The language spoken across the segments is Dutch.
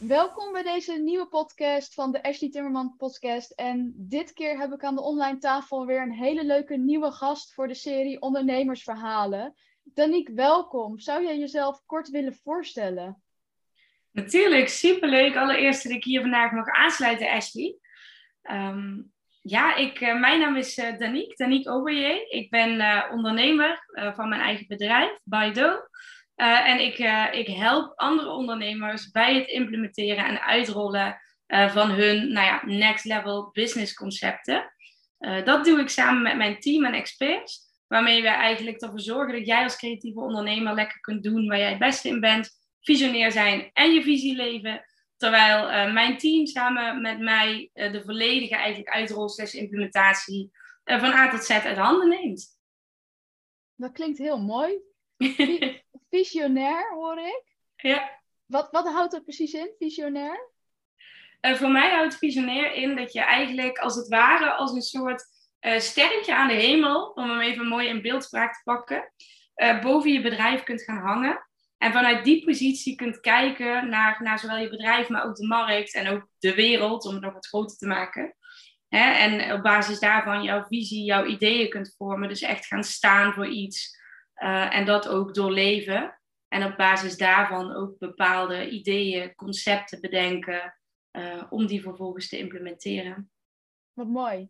Welkom bij deze nieuwe podcast van de Ashley Timmerman podcast. En dit keer heb ik aan de online tafel weer een hele leuke nieuwe gast voor de serie Ondernemersverhalen. Danique, welkom. Zou jij jezelf kort willen voorstellen? Natuurlijk, superleuk. Allereerst dat ik hier vandaag mag aansluiten, Ashley. Ehm, ja, ik, uh, mijn naam is uh, Danique, Danique Oberje. Ik ben uh, ondernemer van mijn eigen bedrijf, Baido. Uh, en ik, uh, ik help andere ondernemers bij het implementeren en uitrollen uh, van hun nou ja, next level business concepten. dat doe ik samen met mijn team en experts, waarmee we eigenlijk ervoor zorgen dat jij als creatieve ondernemer lekker kunt doen waar jij het beste in bent, visionair zijn en je visie leven. Terwijl mijn team samen met mij de volledige eigenlijk uitrol implementatie van A tot Z uit handen neemt. Dat klinkt heel mooi. Visionair hoor ik. Ja. Wat, wat houdt dat precies in, visionair? Uh, voor mij houdt visionair in dat je eigenlijk als het ware als een soort uh, sterretje aan de hemel, om hem even mooi in beeldspraak te pakken, uh, boven je bedrijf kunt gaan hangen. En vanuit die positie kunt kijken naar, naar zowel je bedrijf, maar ook de markt en ook de wereld, om het nog wat groter te maken. Hè? En op basis daarvan jouw visie, jouw ideeën kunt vormen. Dus echt gaan staan voor iets. Uh, en dat ook doorleven. En op basis daarvan ook bepaalde ideeën, concepten bedenken. Uh, om die vervolgens te implementeren. Wat mooi.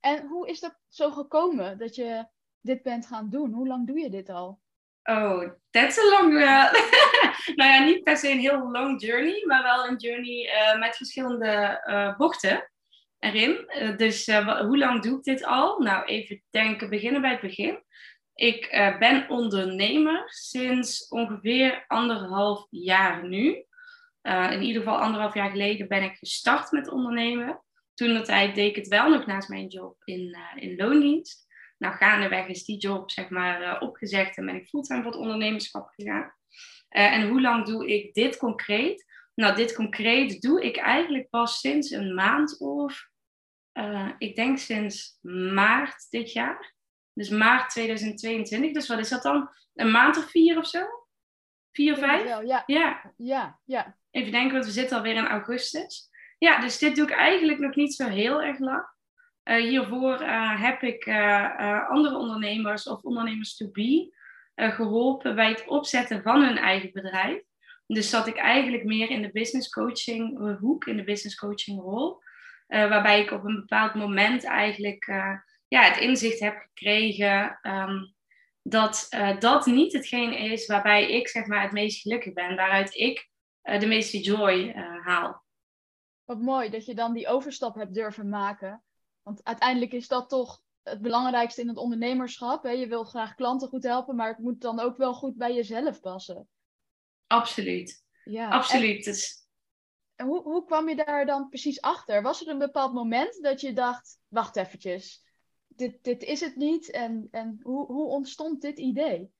En hoe is dat zo gekomen dat je dit bent gaan doen? Hoe lang doe je dit al? Oh, dat is een lang. Uh, nou ja, niet per se een heel long journey, maar wel een journey met verschillende bochten erin. dus hoe lang doe ik dit al? Nou, even denken, beginnen bij het begin. Ik uh, ben ondernemer sinds ongeveer anderhalf jaar nu. Uh, in ieder geval anderhalf jaar geleden ben ik gestart met ondernemen. Toen dat tijd deed ik het wel nog naast mijn job in, uh, in loondienst. Nou, gaandeweg is die job zeg maar opgezegd en ben ik fulltime voor het ondernemerschap gegaan. en hoe lang doe ik dit concreet? Nou, dit concreet doe ik eigenlijk pas sinds een maand of, ik denk sinds maart dit jaar. Dus maart 2022. Dus wat is dat dan? Een maand of vier of zo? Vier of vijf? Wel, ja. ja. Ja, ja. Even denken, want we zitten alweer in augustus. Ja, dus dit doe ik eigenlijk nog niet zo heel erg lang. Uh, hiervoor uh, heb ik uh, andere ondernemers of ondernemers to be geholpen bij het opzetten van hun eigen bedrijf. Dus zat ik eigenlijk meer in de business coaching hoek, in de business coaching rol. waarbij ik op een bepaald moment eigenlijk ja, het inzicht heb gekregen um, dat uh, dat niet hetgeen is waarbij ik zeg maar, het meest gelukkig ben, waaruit ik uh, de meeste joy uh, haal. Wat mooi dat je dan die overstap hebt durven maken. Want uiteindelijk is dat toch het belangrijkste in het ondernemerschap. Hè? Je wil graag klanten goed helpen, maar het moet dan ook wel goed bij jezelf passen. Absoluut. Ja, Absoluut. En, dus... hoe, hoe kwam je daar dan precies achter? Was er een bepaald moment dat je dacht, wacht eventjes, dit, dit is het niet. En, en hoe, hoe ontstond dit idee?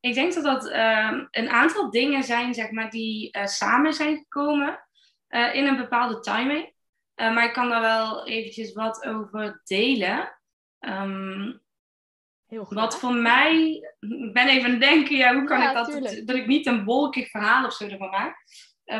Ik denk dat dat uh, een aantal dingen zijn, zeg maar, die uh, samen zijn gekomen uh, in een bepaalde timing. Eh, maar ik kan daar wel eventjes wat over delen. Um, Heel goed. Wat voor mij, ik ben even aan het denken, ja, hoe kan ja, ik dat, dat, dat ik niet een wolkig verhaal of zo ervan maak.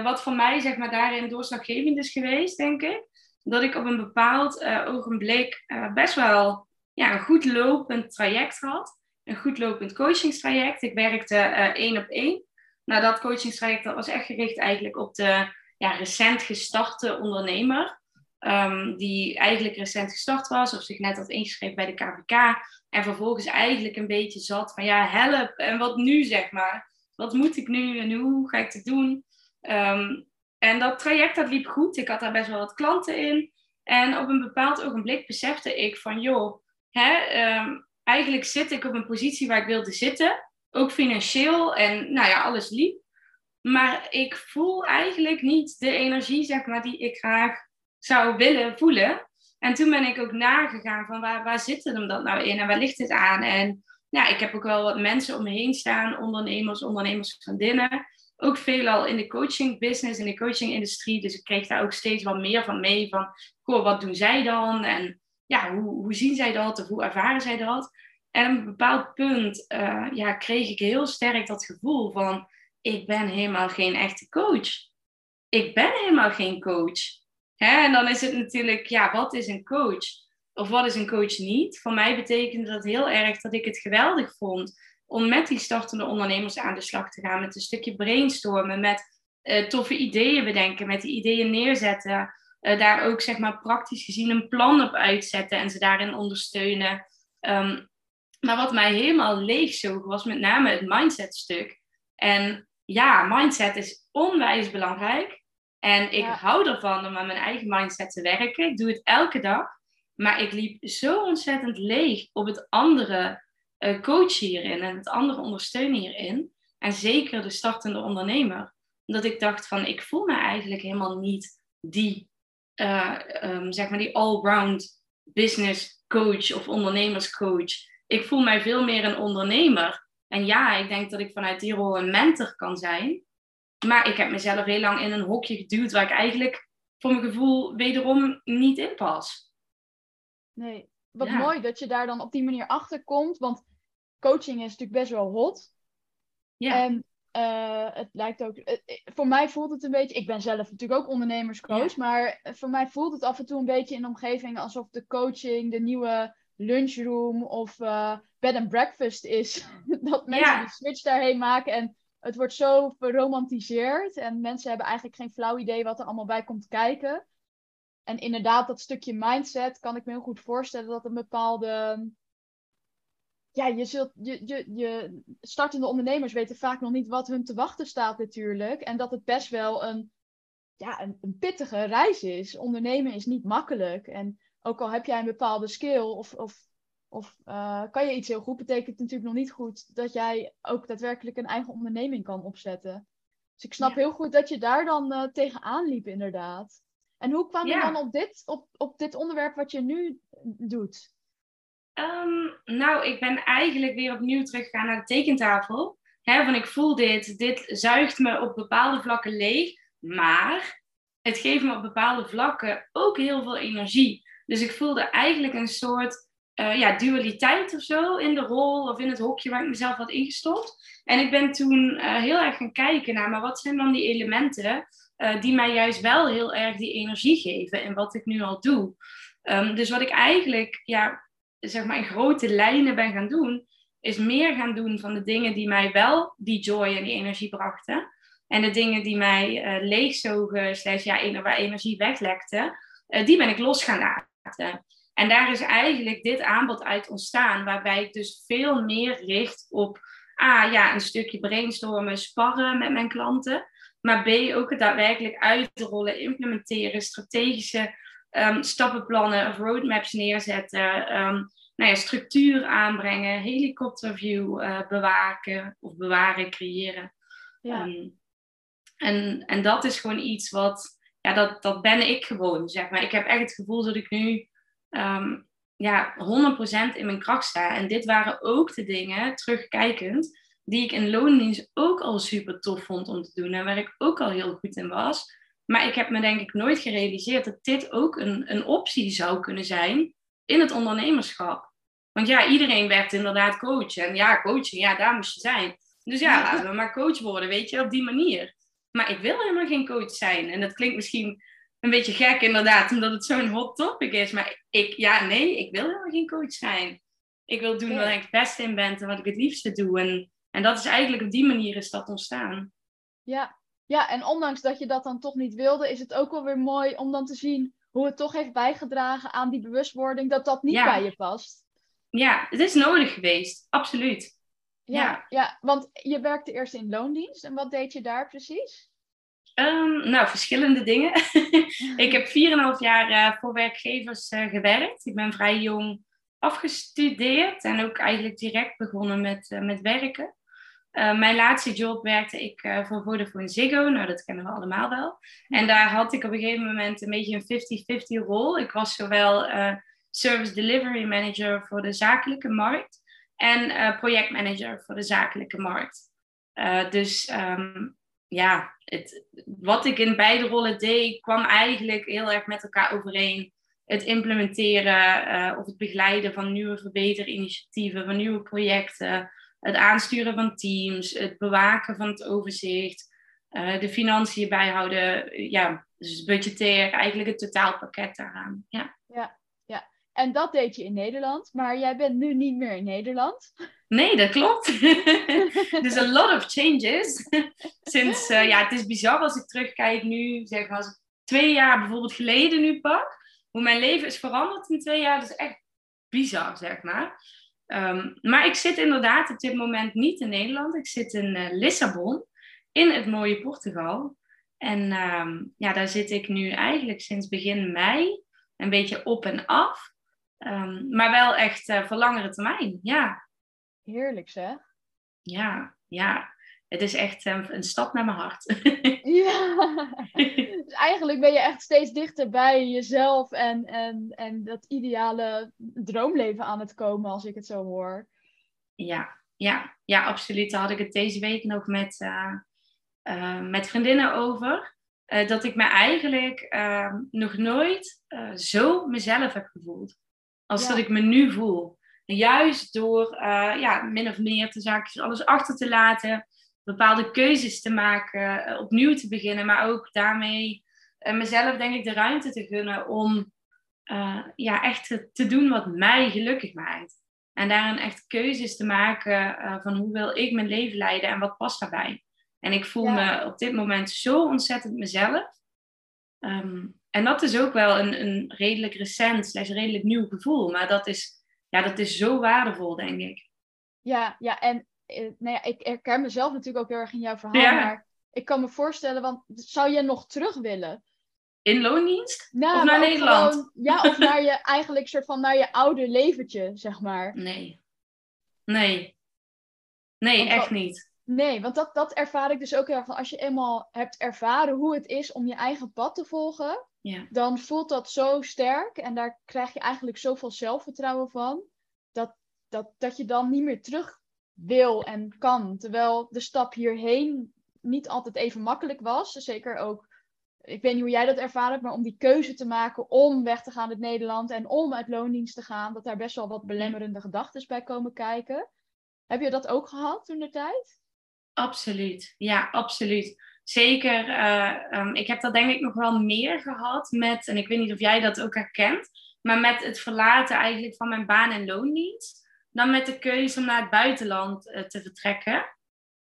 wat voor mij, zeg maar, daarin doorslaggevend is geweest, denk ik, dat ik op een bepaald uh, ogenblik uh, best wel ja, een goed lopend traject had. Een goed lopend coachingstraject. Ik werkte uh, één op één. Nou, dat coachingstraject dat was echt gericht eigenlijk op de ja, recent gestarte ondernemer. Um, die eigenlijk recent gestart was of zich net had ingeschreven bij de KVK. En vervolgens eigenlijk een beetje zat van ja, help. En wat nu zeg maar? Wat moet ik nu en hoe ga ik het doen? Um, en dat traject dat liep goed. Ik had daar best wel wat klanten in. En op een bepaald ogenblik besefte ik van, joh, hè, um, eigenlijk zit ik op een positie waar ik wilde zitten. Ook financieel en nou ja, alles liep. Maar ik voel eigenlijk niet de energie, zeg maar, die ik graag zou willen voelen. En toen ben ik ook nagegaan van waar, waar zit hem dat nou in en waar ligt het aan? En ja, ik heb ook wel wat mensen om me heen staan, ondernemers, ondernemersvriendinnen. Ook veelal in de coaching business, in de coaching industrie. Dus ik kreeg daar ook steeds wat meer van mee. Van, goh, wat doen zij dan? En ja, hoe, hoe zien zij dat? Of hoe ervaren zij dat? En op een bepaald punt uh, ja, kreeg ik heel sterk dat gevoel van... Ik ben helemaal geen echte coach. Ik ben helemaal geen coach. Hè? En dan is het natuurlijk, ja, wat is een coach? Of wat is een coach niet? Voor mij betekende dat heel erg dat ik het geweldig vond om met die startende ondernemers aan de slag te gaan. Met een stukje brainstormen, met uh, toffe ideeën bedenken, met die ideeën neerzetten. Uh, daar ook zeg maar praktisch gezien een plan op uitzetten en ze daarin ondersteunen. Um, maar wat mij helemaal leegzoog was met name het mindset stuk. En ja, mindset is onwijs belangrijk. En ik hou ervan om aan mijn eigen mindset te werken. Ik doe het elke dag. Maar ik liep zo ontzettend leeg op het andere uh, coach hierin en het andere ondersteunen hierin. En zeker de startende ondernemer. Dat ik dacht van, ik voel me eigenlijk helemaal niet die, uh, um, zeg maar die all-round business coach of ondernemerscoach. Ik voel mij veel meer een ondernemer. En ja, ik denk dat ik vanuit die rol een mentor kan zijn. Maar ik heb mezelf heel lang in een hokje geduwd waar ik eigenlijk voor mijn gevoel wederom niet in pas. Nee, wat mooi dat je daar dan op die manier achter komt. Want coaching is natuurlijk best wel hot. Ja. En uh, het lijkt ook. Uh, voor mij voelt het een beetje. Ik ben zelf natuurlijk ook ondernemerscoach. Maar voor mij voelt het af en toe een beetje in de omgeving alsof de coaching de nieuwe lunchroom of uh, bed and breakfast is. dat mensen ja. die switch daarheen maken. En het wordt zo verromantiseerd. En mensen hebben eigenlijk geen flauw idee wat er allemaal bij komt kijken. En inderdaad, dat stukje mindset kan ik me heel goed voorstellen dat een bepaalde. Ja, je, zult, je, je, je startende ondernemers weten vaak nog niet wat hun te wachten staat, natuurlijk. En dat het best wel een, ja, een, een pittige reis is. Ondernemen is niet makkelijk. En ook al heb jij een bepaalde skill of, of, of uh, kan je iets heel goed, betekent het natuurlijk nog niet goed dat jij ook daadwerkelijk een eigen onderneming kan opzetten. Dus ik snap heel goed dat je daar dan uh, tegenaan liep, inderdaad. En hoe kwam je dan op dit, op, op dit onderwerp wat je nu doet? Um, nou, ik ben eigenlijk weer opnieuw teruggegaan naar de tekentafel. He, van ik voel dit, dit zuigt me op bepaalde vlakken leeg, maar het geeft me op bepaalde vlakken ook heel veel energie. Dus ik voelde eigenlijk een soort uh, ja, dualiteit of zo in de rol of in het hokje waar ik mezelf had ingestopt. En ik ben toen uh, heel erg gaan kijken naar, maar wat zijn dan die elementen uh, die mij juist wel heel erg die energie geven in wat ik nu al doe. Um, dus wat ik eigenlijk, ja, zeg maar in grote lijnen ben gaan doen, is meer gaan doen van de dingen die mij wel die joy en die energie brachten. En de dingen die mij uh, leegzogen, slash ja, waar energie weglekte, uh, die ben ik los gaan laten. En daar is eigenlijk dit aanbod uit ontstaan, waarbij ik dus veel meer richt op A, ja, een stukje brainstormen, sparren met mijn klanten. Maar B, ook het daadwerkelijk uitrollen, implementeren, strategische um, stappenplannen of roadmaps neerzetten. Um, nou ja, structuur aanbrengen, helikopterview uh, bewaken of bewaren, creëren. Ja. Um, en, en dat is gewoon iets wat, ja, dat, dat ben ik gewoon, zeg maar. Ik heb echt het gevoel dat ik nu um, ja, 100% in mijn kracht sta. En dit waren ook de dingen, terugkijkend, die ik in loondienst ook al super tof vond om te doen en waar ik ook al heel goed in was. Maar ik heb me denk ik nooit gerealiseerd dat dit ook een, een optie zou kunnen zijn in het ondernemerschap. Want ja, iedereen werd inderdaad coach. En ja, coaching, ja, daar moest je zijn. Dus ja, laten we maar coach worden, weet je, op die manier. Maar ik wil helemaal geen coach zijn. En dat klinkt misschien een beetje gek inderdaad, omdat het zo'n hot topic is. Maar ik, ja, nee, ik wil helemaal geen coach zijn. Ik wil doen waar ik het beste in ben en wat ik het liefste doe. En, en dat is eigenlijk op die manier is dat ontstaan. Ja. ja, en ondanks dat je dat dan toch niet wilde, is het ook wel weer mooi om dan te zien hoe het toch heeft bijgedragen aan die bewustwording dat dat niet bij je past. Ja, het is nodig geweest, absoluut. Ja, ja, ja. want je werkte eerst in loondienst en wat deed je daar precies? Um, nou, verschillende dingen. ik heb 4,5 jaar uh, voor werkgevers uh, gewerkt. Ik ben vrij jong afgestudeerd en ook eigenlijk direct begonnen met, uh, met werken. Uh, mijn laatste job werkte ik uh, voor Vodafone Ziggo. Nou, dat kennen we allemaal wel. En daar had ik op een gegeven moment een beetje een 50-50 rol. Ik was zowel uh, Service Delivery Manager voor de zakelijke markt en projectmanager voor de zakelijke markt. dus um, ja, het, wat ik in beide rollen deed, kwam eigenlijk heel erg met elkaar overeen. Het implementeren of het begeleiden van nieuwe verbeterinitiatieven, van nieuwe projecten het aansturen van teams, het bewaken van het overzicht, uh, de financiën bijhouden, ja, dus budgetair, eigenlijk het totaalpakket daaraan. Ja. ja, ja. En dat deed je in Nederland, maar jij bent nu niet meer in Nederland. Nee, dat klopt. dus a lot of changes. Sinds, uh, ja, het is bizar als ik terugkijk nu, zeg maar, als ik twee jaar bijvoorbeeld geleden nu pak, hoe mijn leven is veranderd in twee jaar, dat is echt bizar, zeg maar. Um, maar ik zit inderdaad op dit moment niet in Nederland. Ik zit in uh, Lissabon, in het mooie Portugal. En um, ja, daar zit ik nu eigenlijk sinds begin mei een beetje op en af. Um, maar wel echt uh, voor langere termijn, ja. Heerlijk zeg. Ja, ja. Het is echt een stap naar mijn hart. ja. Dus eigenlijk ben je echt steeds dichter bij jezelf en, en, en dat ideale droomleven aan het komen, als ik het zo hoor. Ja, ja, ja, absoluut. Daar had ik het deze week nog met, uh, uh, met vriendinnen over. Uh, dat ik me eigenlijk ehm, nog nooit zo mezelf heb gevoeld. Als dat ik me nu voel. juist door ja, min of meer te zaken alles achter te laten bepaalde keuzes te maken, eh, opnieuw te beginnen, maar ook daarmee uh, mezelf denk ik de ruimte te gunnen om uh, ja, echt te, te, doen wat mij gelukkig maakt. En daarin echt keuzes te maken van hoe wil ik mijn leven leiden en wat past daarbij. En ik voel me op dit moment zo ontzettend mezelf. Um, en dat is ook wel een, een redelijk recent, slechts redelijk nieuw gevoel. Maar dat is, ja, dat is zo waardevol, denk ik. Ja, ja en eh, nou ja, ik herken mezelf natuurlijk ook heel erg in jouw verhaal. Maar ik kan me voorstellen, want zou je nog terug willen? In loondienst? Nou, of naar Nederland? Gewoon, ja, of naar je eigenlijk soort van naar je oude leventje, zeg maar. Nee. Nee. Nee, echt niet. Nee, want dat, dat ervaar ik dus ook heel erg van. Als je eenmaal hebt ervaren hoe het is om je eigen pad te volgen, ja. dan voelt dat zo sterk en daar krijg je eigenlijk zoveel zelfvertrouwen van, dat, dat, dat je dan niet meer terug wil en kan. Terwijl de stap hierheen niet altijd even makkelijk was. Zeker ook, ik weet niet hoe jij dat ervaren hebt, maar om die keuze te maken om weg te gaan uit Nederland en om uit loondienst te gaan, dat daar best wel wat belemmerende gedachten bij komen kijken. Heb je dat ook gehad toen de tijd? Absoluut, ja, absoluut. Zeker, uh, um, ik heb dat denk ik nog wel meer gehad met, en ik weet niet of jij dat ook herkent, maar met het verlaten eigenlijk van mijn baan en loondienst dan met de keuze om naar het buitenland uh, te vertrekken.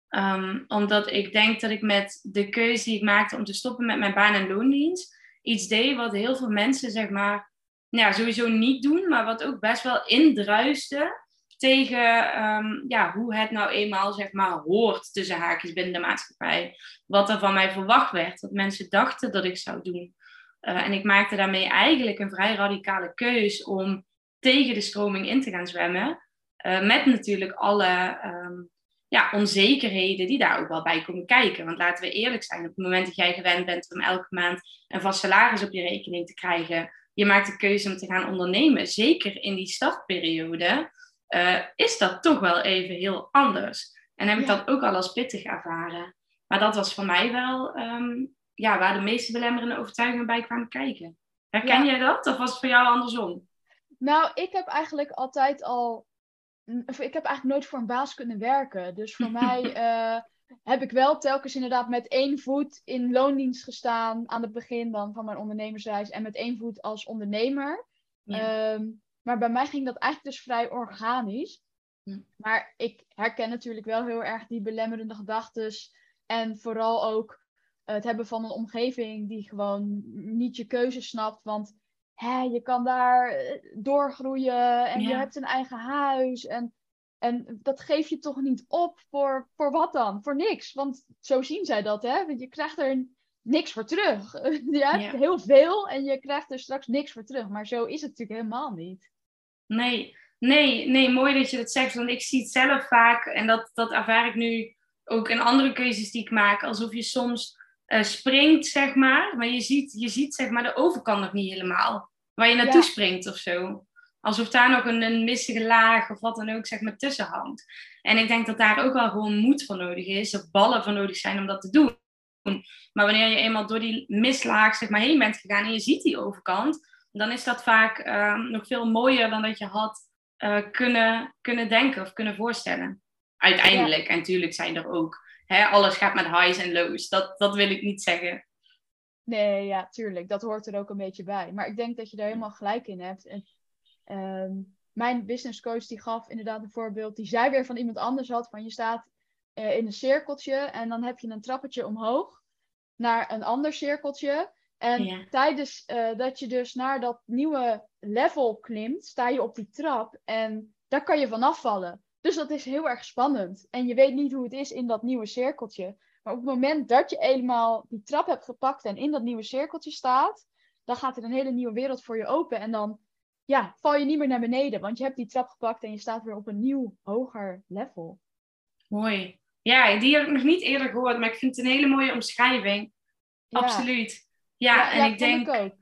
Um, omdat ik denk dat ik met de keuze die ik maakte om te stoppen met mijn baan- en loondienst, iets deed wat heel veel mensen, zeg maar, ja, sowieso niet doen, maar wat ook best wel indruiste tegen um, ja, hoe het nou eenmaal, zeg maar, hoort tussen haakjes binnen de maatschappij. Wat er van mij verwacht werd, wat mensen dachten dat ik zou doen. Uh, en ik maakte daarmee eigenlijk een vrij radicale keus om tegen de stroming in te gaan zwemmen. Uh, met natuurlijk alle um, ja, onzekerheden die daar ook wel bij komen kijken. Want laten we eerlijk zijn, op het moment dat jij gewend bent om elke maand een vast salaris op je rekening te krijgen, je maakt de keuze om te gaan ondernemen, zeker in die startperiode, uh, is dat toch wel even heel anders. En heb ik dat ook al als pittig ervaren. Maar dat was voor mij wel um, ja, waar de meeste belemmerende overtuigingen bij kwamen kijken. Herken jij dat? Of was het voor jou andersom? Nou, ik heb eigenlijk altijd al ik heb eigenlijk nooit voor een baas kunnen werken. Dus voor mij uh, heb ik wel telkens inderdaad met één voet in loondienst gestaan aan het begin dan van mijn ondernemersreis en met één voet als ondernemer. Ehm, maar bij mij ging dat eigenlijk dus vrij organisch. Maar ik herken natuurlijk wel heel erg die belemmerende gedachten en vooral ook het hebben van een omgeving die gewoon niet je keuze snapt. Want hè, je kan daar eh, doorgroeien en je hebt een eigen huis. En, en dat geef je toch niet op voor, voor wat dan? Voor niks. Want zo zien zij dat, hè? Want je krijgt er niks voor terug. je hebt heel veel en je krijgt er straks niks voor terug. Maar zo is het natuurlijk helemaal niet. Nee, nee, nee, mooi dat je dat zegt. Want ik zie het zelf vaak, en dat, dat ervaar ik nu ook in andere keuzes die ik maak, alsof je soms uh, springt, zeg maar. Maar je ziet, je ziet zeg maar, de overkant nog niet helemaal. Waar je naartoe springt of zo. Alsof daar nog een, een missige laag of wat dan ook, zeg maar, tussen hangt. En ik denk dat daar ook wel gewoon moed voor nodig is. Of ballen voor nodig zijn om dat te doen. Maar wanneer je eenmaal door die mislaag zeg maar, heen bent gegaan en je ziet die overkant, dan is dat vaak uh, nog veel mooier dan dat je had uh, kunnen, kunnen denken of kunnen voorstellen. Uiteindelijk. En natuurlijk zijn er ook hè, alles gaat met highs en lows. Dat, dat wil ik niet zeggen. Nee, ja, tuurlijk. Dat hoort er ook een beetje bij. Maar ik denk dat je daar helemaal gelijk in hebt. En, uh, mijn business coach die gaf inderdaad een voorbeeld. Die zij weer van iemand anders had. Van je staat uh, in een cirkeltje en dan heb je een trappetje omhoog naar een ander cirkeltje. En tijdens uh, dat je dus naar dat nieuwe level klimt, sta je op die trap en daar kan je vanaf vallen. Dus dat is heel erg spannend. En je weet niet hoe het is in dat nieuwe cirkeltje. Maar op het moment dat je eenmaal die trap hebt gepakt en in dat nieuwe cirkeltje staat, dan gaat er een hele nieuwe wereld voor je open. En dan ja, val je niet meer naar beneden, want je hebt die trap gepakt en je staat weer op een nieuw, hoger level. Mooi. Ja, die heb ik nog niet eerder gehoord, maar ik vind het een hele mooie omschrijving. Absoluut. Ja, en ik denk. Ik ook.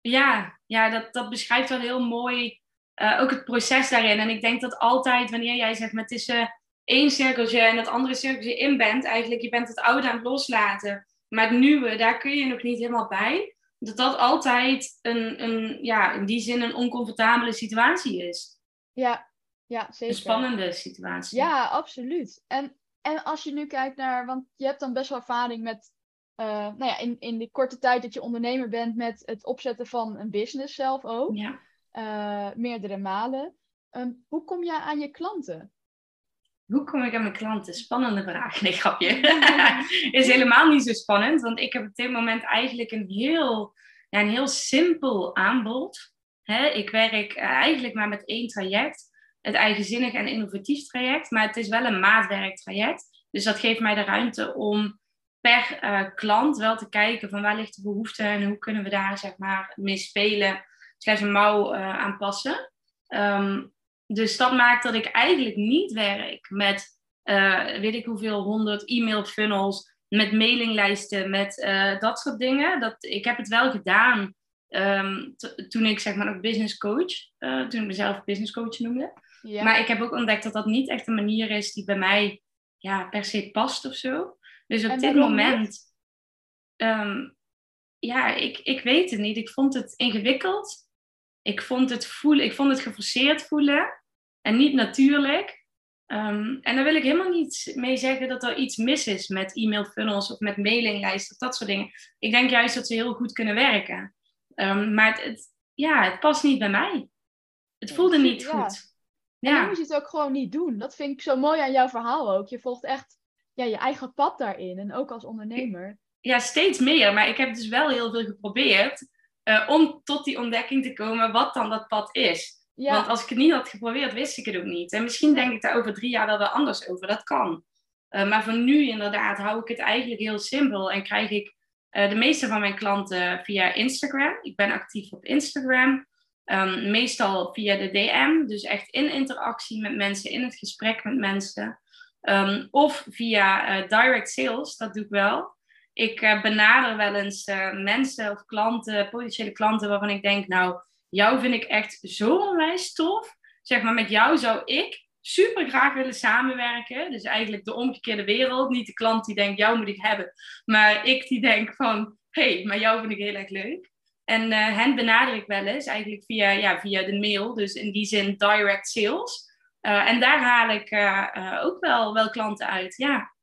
Ja, ja dat, dat beschrijft wel heel mooi uh, ook het proces daarin. En ik denk dat altijd wanneer jij zegt met tussen één cirkeltje en het andere cirkeltje in bent, eigenlijk je bent het oude aan het loslaten. Maar het nieuwe, daar kun je nog niet helemaal bij. Dat dat altijd een, een ja, in die zin een oncomfortabele situatie is. Ja, ja, zeker. Een spannende situatie. Ja, absoluut. En, en als je nu kijkt naar, want je hebt dan best wel ervaring met, uh, nou ja, in, in de korte tijd dat je ondernemer bent met het opzetten van een business zelf ook. Ja. Uh, meerdere malen. Um, hoe kom je aan je klanten? Hoe kom ik aan mijn klanten? Spannende vraag. Nee, grapje. is helemaal niet zo spannend, want ik heb op dit moment eigenlijk een heel, ja, een heel simpel aanbod. ik werk uh, eigenlijk maar met één traject, het eigenzinnig en innovatief traject, maar het is wel een maatwerktraject. Dus dat geeft mij de ruimte om per uh, klant wel te kijken van waar ligt de behoefte en hoe kunnen we daar zeg maar mee spelen, slash een mouw uh, aanpassen. Um, dus dat maakt dat ik eigenlijk niet werk met uh, weet ik hoeveel honderd e-mail funnels, met mailinglijsten, met uh, dat soort dingen. Dat, ik heb het wel gedaan um, toen ik zeg maar ook business coach, uh, toen ik mezelf business coach noemde. Ja. Maar ik heb ook ontdekt dat dat niet echt een manier is die bij mij ja, per se past of zo. Dus op dit moment, um, ja, ik, ik weet het niet. Ik vond het ingewikkeld. Ik vond het, voelen, ik vond het geforceerd voelen en niet natuurlijk. Um, en daar wil ik helemaal niet mee zeggen dat er iets mis is met e-mail funnels of met mailinglijsten of dat soort dingen. Ik denk juist dat ze heel goed kunnen werken. Um, maar het, het, ja, het past niet bij mij. Het voelde niet ja. goed. Ja. En dan moet je het ook gewoon niet doen. Dat vind ik zo mooi aan jouw verhaal ook. Je volgt echt ja, je eigen pad daarin. En ook als ondernemer. Ja, steeds meer. Maar ik heb dus wel heel veel geprobeerd uh, om tot die ontdekking te komen wat dan dat pad is. Want als ik het niet had geprobeerd, wist ik het ook niet. En misschien denk ik daar over drie jaar wel weer anders over. Dat kan. Uh, maar voor nu inderdaad hou ik het eigenlijk heel simpel en krijg ik uh, de meeste van mijn klanten via Instagram. Ik ben actief op Instagram. Um, meestal via de DM, dus echt in interactie met mensen, in het gesprek met mensen. Um, of via direct sales, dat doe ik wel. Ik benader wel eens mensen of klanten, potentiële klanten, waarvan ik denk, nou, jou vind ik echt zo onwijs tof. Zeg maar, met jou zou ik super graag willen samenwerken. Dus eigenlijk de omgekeerde wereld. Niet de klant die denkt, jou moet ik hebben. Maar ik die denk van, hé, hey, maar jou vind ik heel erg leuk. En uh, hen benader ik wel eens, eigenlijk via, ja, via de mail. Dus in die zin direct sales. En daar haal ik ook wel, wel klanten uit, ja.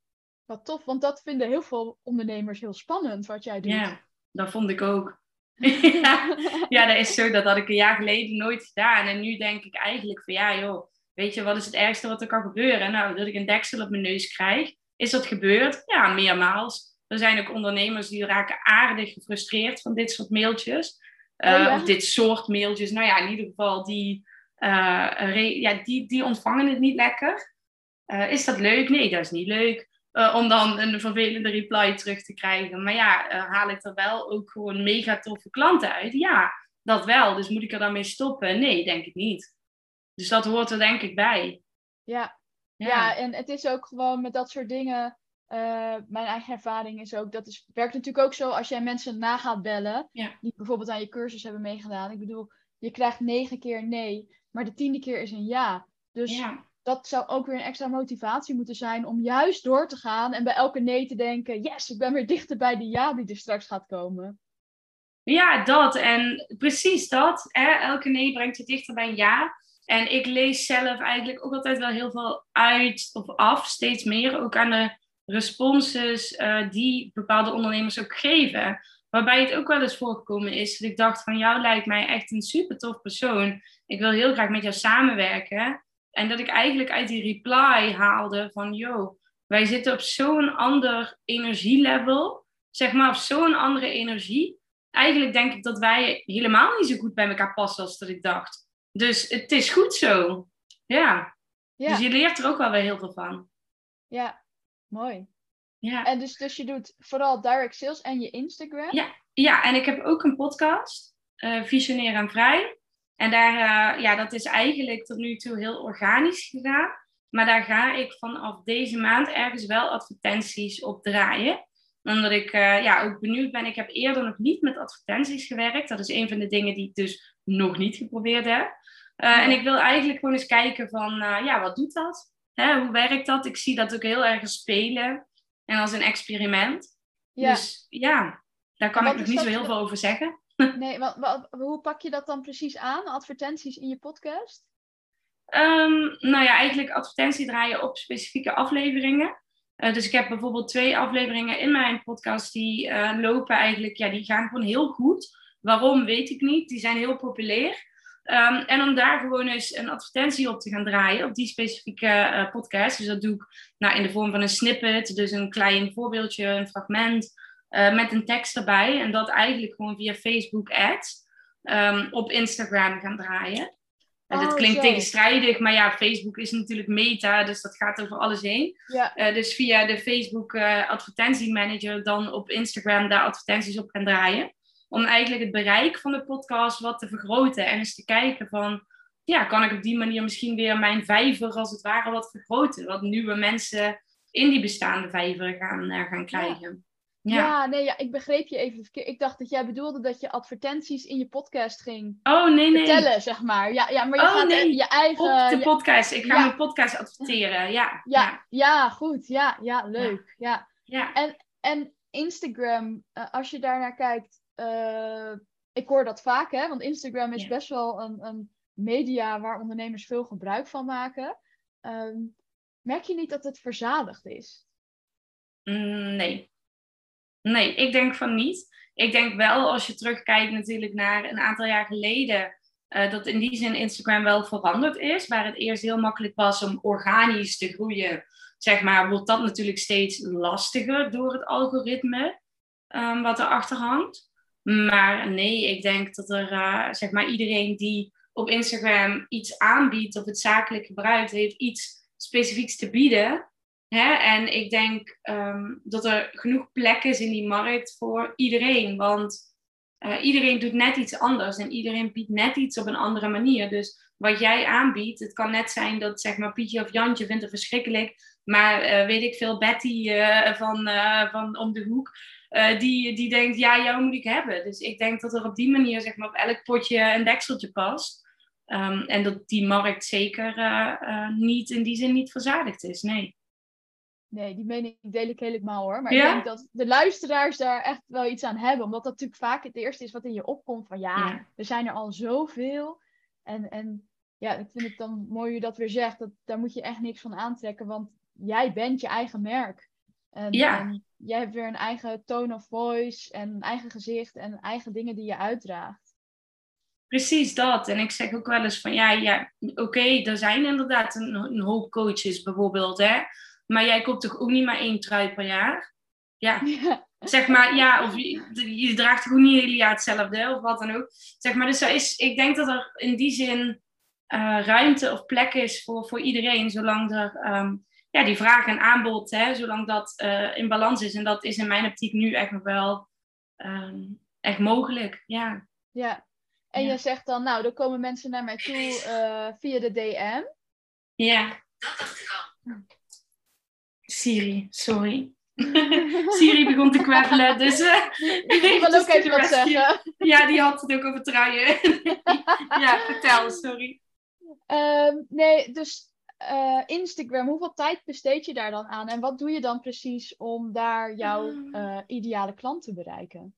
Wat tof, want dat vinden heel veel ondernemers heel spannend, wat jij doet. Ja, dat vond ik ook. ja, dat is zo. Dat had ik een jaar geleden nooit gedaan. En nu denk ik eigenlijk van ja, joh, weet je, wat is het ergste wat er kan gebeuren? Nou, dat ik een deksel op mijn neus krijg. Is dat gebeurd? Ja, meermaals. Er zijn ook ondernemers die raken aardig gefrustreerd van dit soort mailtjes. Uh, oh, ja? Of dit soort mailtjes. Nou ja, in ieder geval, die, uh, ja, die, die ontvangen het niet lekker. Uh, is dat leuk? Nee, dat is niet leuk. Uh, om dan een vervelende reply terug te krijgen. Maar ja, uh, haal ik er wel ook gewoon mega toffe klanten uit? Ja, dat wel. Dus moet ik er dan mee stoppen? Nee, denk ik niet. Dus dat hoort er denk ik bij. Ja. ja. Ja. en het is ook gewoon met dat soort dingen. eh, mijn eigen ervaring is ook, dat is, werkt natuurlijk ook zo als jij mensen na gaat bellen, Ja. die bijvoorbeeld aan je cursus hebben meegedaan. Ik bedoel, je krijgt negen keer nee, maar de tiende keer is een ja. Dus Ja. Dat zou ook weer een extra motivatie moeten zijn om juist door te gaan en bij elke nee te denken, yes, ik ben weer dichter bij die ja die er straks gaat komen. Ja, dat. En precies dat. Elke nee brengt je dichter bij een ja. En ik lees zelf eigenlijk ook altijd wel heel veel uit of af, steeds meer. Ook aan de responses eh, die bepaalde ondernemers ook geven. Waarbij het ook wel eens voorgekomen is dat ik dacht van jou lijkt mij echt een super tof persoon. Ik wil heel graag met jou samenwerken. En dat ik eigenlijk uit die reply haalde van yo, wij zitten op zo'n ander energielevel. Zeg maar op zo'n andere energie eigenlijk denk ik dat wij helemaal niet zo goed bij elkaar passen als dat ik dacht. Dus het is goed zo. Ja. Ja, Dus je leert er ook wel weer heel veel van. ja, mooi. Ja. En dus, dus je doet vooral direct sales en je Instagram? Ja. ja, en ik heb ook een podcast, eh Visioneer en Vrij. En daar, eh, ja, dat is eigenlijk tot nu toe heel organisch gegaan. Maar daar ga ik vanaf deze maand ergens wel advertenties op draaien. Omdat ik eh, ja, ook benieuwd ben. Ik heb eerder nog niet met advertenties gewerkt. Dat is een van de dingen die ik dus nog niet geprobeerd heb. Eh, Ja. En ik wil eigenlijk gewoon eens kijken van, ja, wat doet dat? Hè, hoe werkt dat? Ik zie dat ook heel erg spelen. En als een experiment. Ja. Dus ja, daar kan ik nog niet zo heel veel over zeggen. Nee, wat, wat, hoe pak je dat dan precies aan? Advertenties in je podcast? Ehm, nou ja, eigenlijk advertentie draaien op specifieke afleveringen. Eh, dus ik heb bijvoorbeeld twee afleveringen in mijn podcast die eh, lopen eigenlijk, ja, die gaan gewoon heel goed. Waarom, weet ik niet. Die zijn heel populair. Ehm, en om daar gewoon eens een advertentie op te gaan draaien, op die specifieke eh, podcast. Dus dat doe ik nou, in de vorm van een snippet, dus een klein voorbeeldje, een fragment, eh, met een tekst erbij. En dat eigenlijk gewoon via Facebook ads ehm, op Instagram gaan draaien. En dat Oh, klinkt tegenstrijdig, maar ja, Facebook is natuurlijk meta, dus dat gaat over alles heen. Ja, Eh, dus via de Facebook eh, advertentiemanager dan op Instagram daar advertenties op gaan draaien. Om eigenlijk het bereik van de podcast wat te vergroten. En eens te kijken van, ja, kan ik op die manier misschien weer mijn vijver als het ware wat vergroten. Wat nieuwe mensen in die bestaande vijver gaan, gaan krijgen. ja. Ja. nee, ja, ik begreep je even verkeerd. Ik dacht dat jij bedoelde dat je advertenties in je podcast ging Oh, nee, nee. vertellen, zeg maar. Ja, ja maar je Oh, gaat nee. je eigen... Op de podcast. Ik ga ja. mijn podcast adverteren. Ja. ja, ja, goed. Ja, ja, leuk. Ja. ja. En Instagram, eh, als je daar naar kijkt, eh, ik hoor dat vaak, hè? Want Instagram is best wel een, een media waar ondernemers veel gebruik van maken. Ehm, merk je niet dat het verzadigd is? Mm, Nee. Nee, ik denk van niet. Ik denk wel als je terugkijkt natuurlijk naar een aantal jaar geleden, eh, dat in die zin Instagram wel veranderd is. Waar het eerst heel makkelijk was om organisch te groeien, zeg maar, wordt dat natuurlijk steeds lastiger door het algoritme ehm, wat erachter hangt. Maar nee, ik denk dat er, eh, zeg maar, iedereen die op Instagram iets aanbiedt of het zakelijk gebruikt, heeft iets specifieks te bieden. Hè? En ik denk ehm, dat er genoeg plek is in die markt voor iedereen. Want eh, iedereen doet net iets anders en iedereen biedt net iets op een andere manier. Dus wat jij aanbiedt, het kan net zijn dat zeg maar Pietje of Jantje vindt het verschrikkelijk. Maar eh, weet ik veel, Betty eh, van, van om de hoek, die, die denkt, ja, jou moet ik hebben. Dus ik denk dat er op die manier zeg maar, op elk potje een dekseltje past. Ehm, en dat die markt zeker niet in die zin niet verzadigd is, nee. Nee, die mening deel ik helemaal hoor. Maar Ja? ik denk dat de luisteraars daar echt wel iets aan hebben. Omdat dat natuurlijk vaak het eerste is wat in je opkomt. Van ja, Ja. er zijn er al zoveel. En, en ja, ik vind het dan mooi hoe je dat weer zegt. Dat, daar moet je echt niks van aantrekken. Want jij bent je eigen merk. En, Ja. en jij hebt weer een eigen tone of voice. En een eigen gezicht. En eigen dingen die je uitdraagt. Precies dat. En ik zeg ook wel eens van ja, ja oké, er zijn inderdaad een, een hoop coaches bijvoorbeeld, hè. Maar jij koopt toch ook niet maar één trui per jaar? Ja, Ja. zeg maar, ja, of je, je draagt toch ook niet het hele jaar hetzelfde, of wat dan ook. Zeg maar, dus er is, ik denk dat er in die zin eh, ruimte of plek is voor, voor iedereen, zolang er ehm, ja, die vraag en aanbod, hè, zolang dat eh, in balans is. En dat is in mijn optiek nu echt nog wel ehm, echt mogelijk, ja. ja. En Ja. je zegt dan, nou, dan komen mensen naar mij toe eh, via de DM. Ja. Siri, sorry. Siri begon te kwebbelen, dus... Uh, die wil ook even wat zeggen. Ja, die had het ook over truien. ja, vertel, sorry. Ehm, nee, dus uh, Instagram, hoeveel tijd besteed je daar dan aan? En wat doe je dan precies om daar jouw uh, ideale klant te bereiken?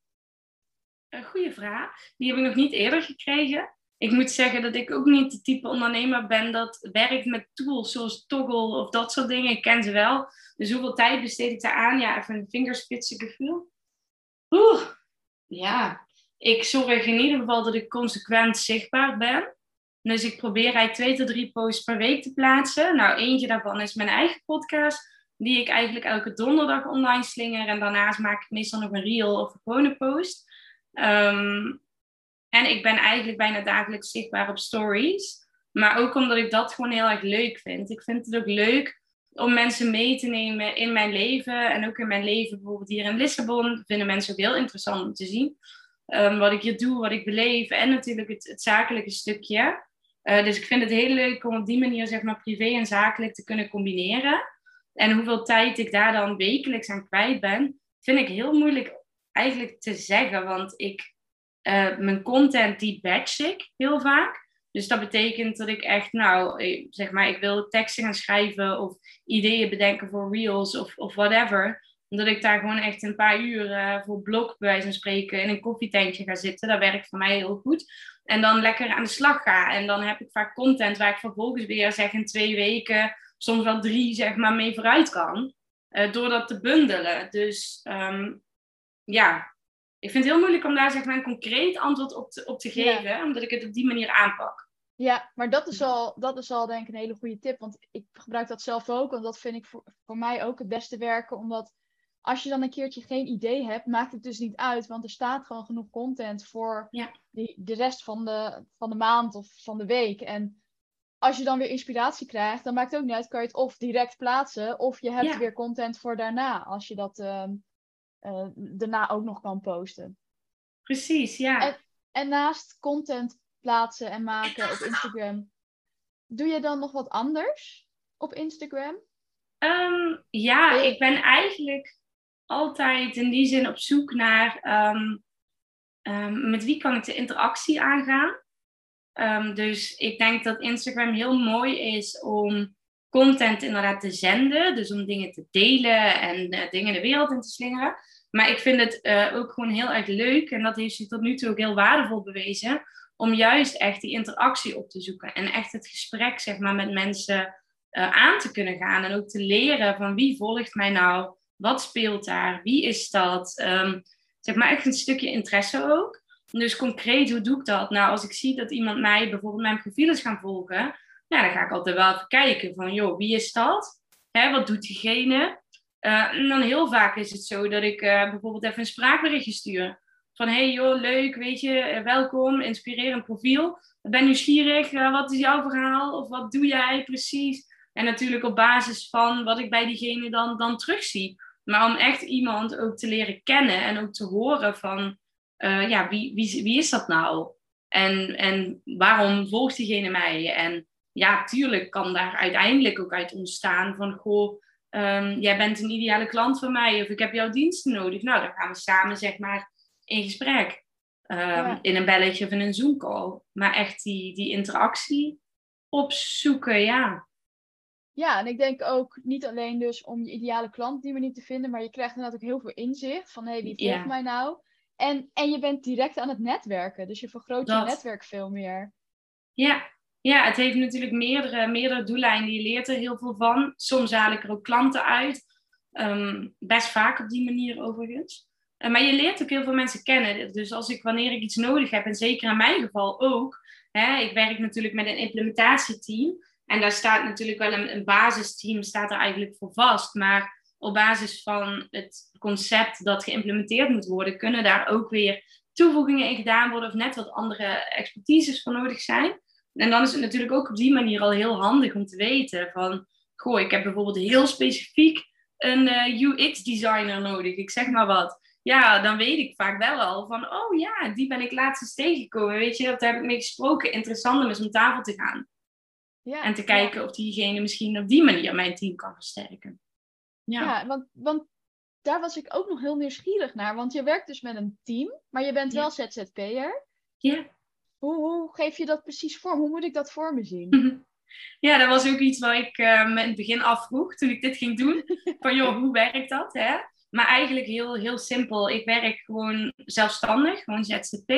Een goede vraag. Die heb ik nog niet eerder gekregen. Ik moet zeggen dat ik ook niet de type ondernemer ben dat werkt met tools zoals Toggle of dat soort dingen. Ik ken ze wel. Dus hoeveel tijd besteed ik daar aan? Ja, even een vingerspitsengevoel. Oeh, ja. Ik zorg in ieder geval dat ik consequent zichtbaar ben. Dus ik probeer eigenlijk twee tot drie posts per week te plaatsen. Nou, eentje daarvan is mijn eigen podcast, die ik eigenlijk elke donderdag online slinger. En daarnaast maak ik meestal nog een reel of een gewone post. Ehm, en ik ben eigenlijk bijna dagelijks zichtbaar op stories. Maar ook omdat ik dat gewoon heel erg leuk vind. Ik vind het ook leuk om mensen mee te nemen in mijn leven. En ook in mijn leven bijvoorbeeld hier in Lissabon. Vinden mensen ook heel interessant om te zien. Um, wat ik hier doe, wat ik beleef. En natuurlijk het, het zakelijke stukje. Uh, dus ik vind het heel leuk om op die manier zeg maar privé en zakelijk te kunnen combineren. En hoeveel tijd ik daar dan wekelijks aan kwijt ben, vind ik heel moeilijk eigenlijk te zeggen. Want ik, uh, mijn content die batch ik heel vaak. Dus dat betekent dat ik echt, nou, eh, zeg maar, ik wil teksten gaan schrijven of ideeën bedenken voor reels of, of whatever. Omdat ik daar gewoon echt een paar uur uh, voor blok, bij wijze van spreken, in een koffietentje ga zitten. Dat werkt voor mij heel goed. En dan lekker aan de slag ga. En dan heb ik vaak content waar ik vervolgens weer, zeg in twee weken, soms wel drie, zeg maar, mee vooruit kan. Uh, door dat te bundelen. Dus um, ja, ik vind het heel moeilijk om daar zeg maar een concreet antwoord op te, op te geven, omdat ik het op die manier aanpak. Ja, maar dat is, al, dat is al denk ik een hele goede tip, want ik gebruik dat zelf ook, want dat vind ik voor, voor mij ook het beste werken, omdat als je dan een keertje geen idee hebt, maakt het dus niet uit, want er staat gewoon genoeg content voor ja. die, de rest van de, van de maand of van de week. En als je dan weer inspiratie krijgt, dan maakt het ook niet uit, kan je het of direct plaatsen, of je hebt Ja. weer content voor daarna, als je dat ehm, eh, daarna ook nog kan posten. Precies, ja. En- En naast content plaatsen en maken op Instagram, doe je dan nog wat anders op Instagram? Ehm, ja, ik ben eigenlijk altijd in die zin op zoek naar ehm, ehm, met wie kan ik de interactie aangaan. Dus ik denk dat Instagram heel mooi is om content inderdaad te zenden, dus om dingen te delen en eh, dingen de wereld in te slingeren. Maar ik vind het eh, ook gewoon heel erg leuk en dat heeft zich tot nu toe ook heel waardevol bewezen om juist echt die interactie op te zoeken en echt het gesprek zeg maar met mensen eh, aan te kunnen gaan en ook te leren van wie volgt mij nou, wat speelt daar, wie is dat, Ehm, zeg maar echt een stukje interesse ook. Dus concreet, hoe doe ik dat? Nou, als ik zie dat iemand mij bijvoorbeeld mijn profiel is gaan volgen, ja, dan ga ik altijd wel even kijken van, joh, wie is dat? Hè, wat doet diegene? Eh, en dan heel vaak is het zo dat ik eh, bijvoorbeeld even een spraakberichtje stuur. Van, hey joh, leuk, weet je, eh, welkom, inspirerend profiel. Ik ben nieuwsgierig, wat is jouw verhaal? Of wat doe jij precies? En natuurlijk op basis van wat ik bij diegene dan, dan terugzie. Maar om echt iemand ook te leren kennen en ook te horen van, ja, wie, wie, wie is dat nou? En, en waarom volgt diegene mij? En ja, tuurlijk kan daar uiteindelijk ook uit ontstaan van, goh, ehm, jij bent een ideale klant van mij of ik heb jouw diensten nodig. Nou, dan gaan we samen, zeg maar, in gesprek. Ehm, Ja. In een belletje of in een Zoom-call. Maar echt die, die interactie opzoeken, ja. Ja, en ik denk ook niet alleen dus om je ideale klant die manier te vinden, maar je krijgt inderdaad ook heel veel inzicht van hé, hey, wie volgt Ja. mij nou? En, en je bent direct aan het netwerken, dus je vergroot je netwerk veel meer. Ja. Ja, het heeft natuurlijk meerdere, meerdere doeleinden. Je leert er heel veel van. Soms haal ik er ook klanten uit. Ehm, best vaak op die manier overigens. Eh, maar je leert ook heel veel mensen kennen. Dus als ik, wanneer ik iets nodig heb, en zeker in mijn geval ook. Hè, ik werk natuurlijk met een implementatieteam. En daar staat natuurlijk wel een, een basisteam, staat er eigenlijk voor vast. Maar op basis van het concept dat geïmplementeerd moet worden, kunnen daar ook weer toevoegingen in gedaan worden of net wat andere expertises voor nodig zijn. En dan is het natuurlijk ook op die manier al heel handig om te weten van, goh, ik heb bijvoorbeeld heel specifiek een eh, UX-designer nodig, ik zeg maar wat. Ja, dan weet ik vaak wel al van, oh ja, die ben ik laatst eens tegengekomen. Weet je, daar heb ik mee gesproken. Interessant om eens om tafel te gaan. Ja, En te ja. kijken of diegene misschien op die manier mijn team kan versterken. Ja, Ja, want, want daar was ik ook nog heel nieuwsgierig naar. Want je werkt dus met een team, maar je bent wel ZZP'er. Ja. Hoe, hoe geef je dat precies vorm? Hoe moet ik dat voor me zien? Ja, dat was ook iets wat ik uh, me in het begin afvroeg toen ik dit ging doen. Van joh, hoe werkt dat? Hè? Maar eigenlijk heel, heel simpel. Ik werk gewoon zelfstandig, gewoon ZZP.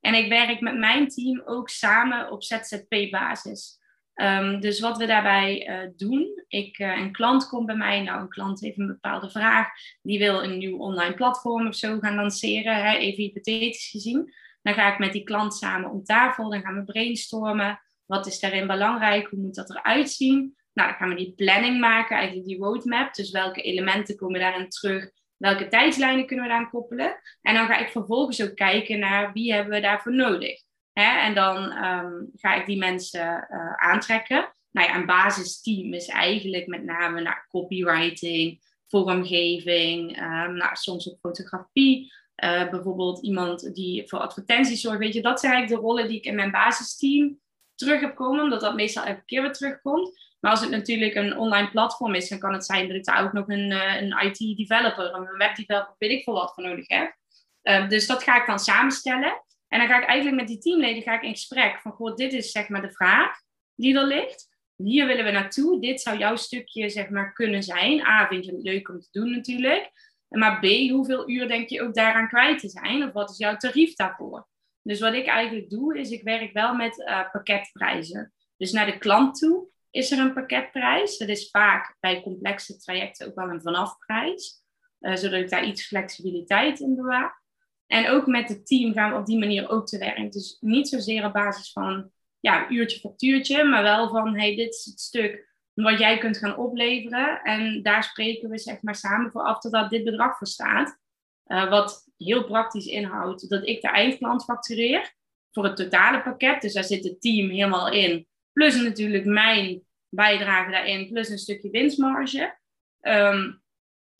En ik werk met mijn team ook samen op ZZP-basis. Um, dus wat we daarbij uh, doen, ik, uh, een klant komt bij mij, nou een klant heeft een bepaalde vraag, die wil een nieuw online platform of zo gaan lanceren, hè, even hypothetisch gezien. Dan ga ik met die klant samen om tafel, dan gaan we brainstormen. Wat is daarin belangrijk? Hoe moet dat eruit zien? Nou, dan gaan we die planning maken, eigenlijk die roadmap. Dus welke elementen komen daarin terug? Welke tijdslijnen kunnen we daaraan koppelen? En dan ga ik vervolgens ook kijken naar wie hebben we daarvoor nodig. En dan um, ga ik die mensen uh, aantrekken. Nou ja, een basisteam is eigenlijk met name nou, copywriting, vormgeving, um, soms ook fotografie. Uh, bijvoorbeeld iemand die voor advertenties zorgt. Weet je, dat zijn eigenlijk de rollen die ik in mijn basisteam terug heb komen, omdat dat meestal elke keer weer terugkomt. Maar als het natuurlijk een online platform is, dan kan het zijn dat ik daar ook nog een, uh, een IT-developer een webdeveloper, weet ik veel wat voor nodig heb. Uh, dus dat ga ik dan samenstellen. En dan ga ik eigenlijk met die teamleden ga ik in gesprek van, goh, dit is zeg maar de vraag die er ligt. Hier willen we naartoe. Dit zou jouw stukje zeg maar kunnen zijn. A, vind je het leuk om te doen natuurlijk. Maar B, hoeveel uur denk je ook daaraan kwijt te zijn? Of wat is jouw tarief daarvoor? Dus wat ik eigenlijk doe, is ik werk wel met uh, pakketprijzen. Dus naar de klant toe is er een pakketprijs. Dat is vaak bij complexe trajecten ook wel een vanafprijs. Uh, zodat ik daar iets flexibiliteit in bewaar. En ook met het team gaan we op die manier ook te werk. Dus niet zozeer op basis van ja, uurtje factuurtje, maar wel van hey, dit is het stuk wat jij kunt gaan opleveren. En daar spreken we zeg maar samen voor af dat dit bedrag voor staat. Uh, wat heel praktisch inhoudt dat ik de eindklant factureer voor het totale pakket. Dus daar zit het team helemaal in. Plus natuurlijk mijn bijdrage daarin, plus een stukje winstmarge. Um,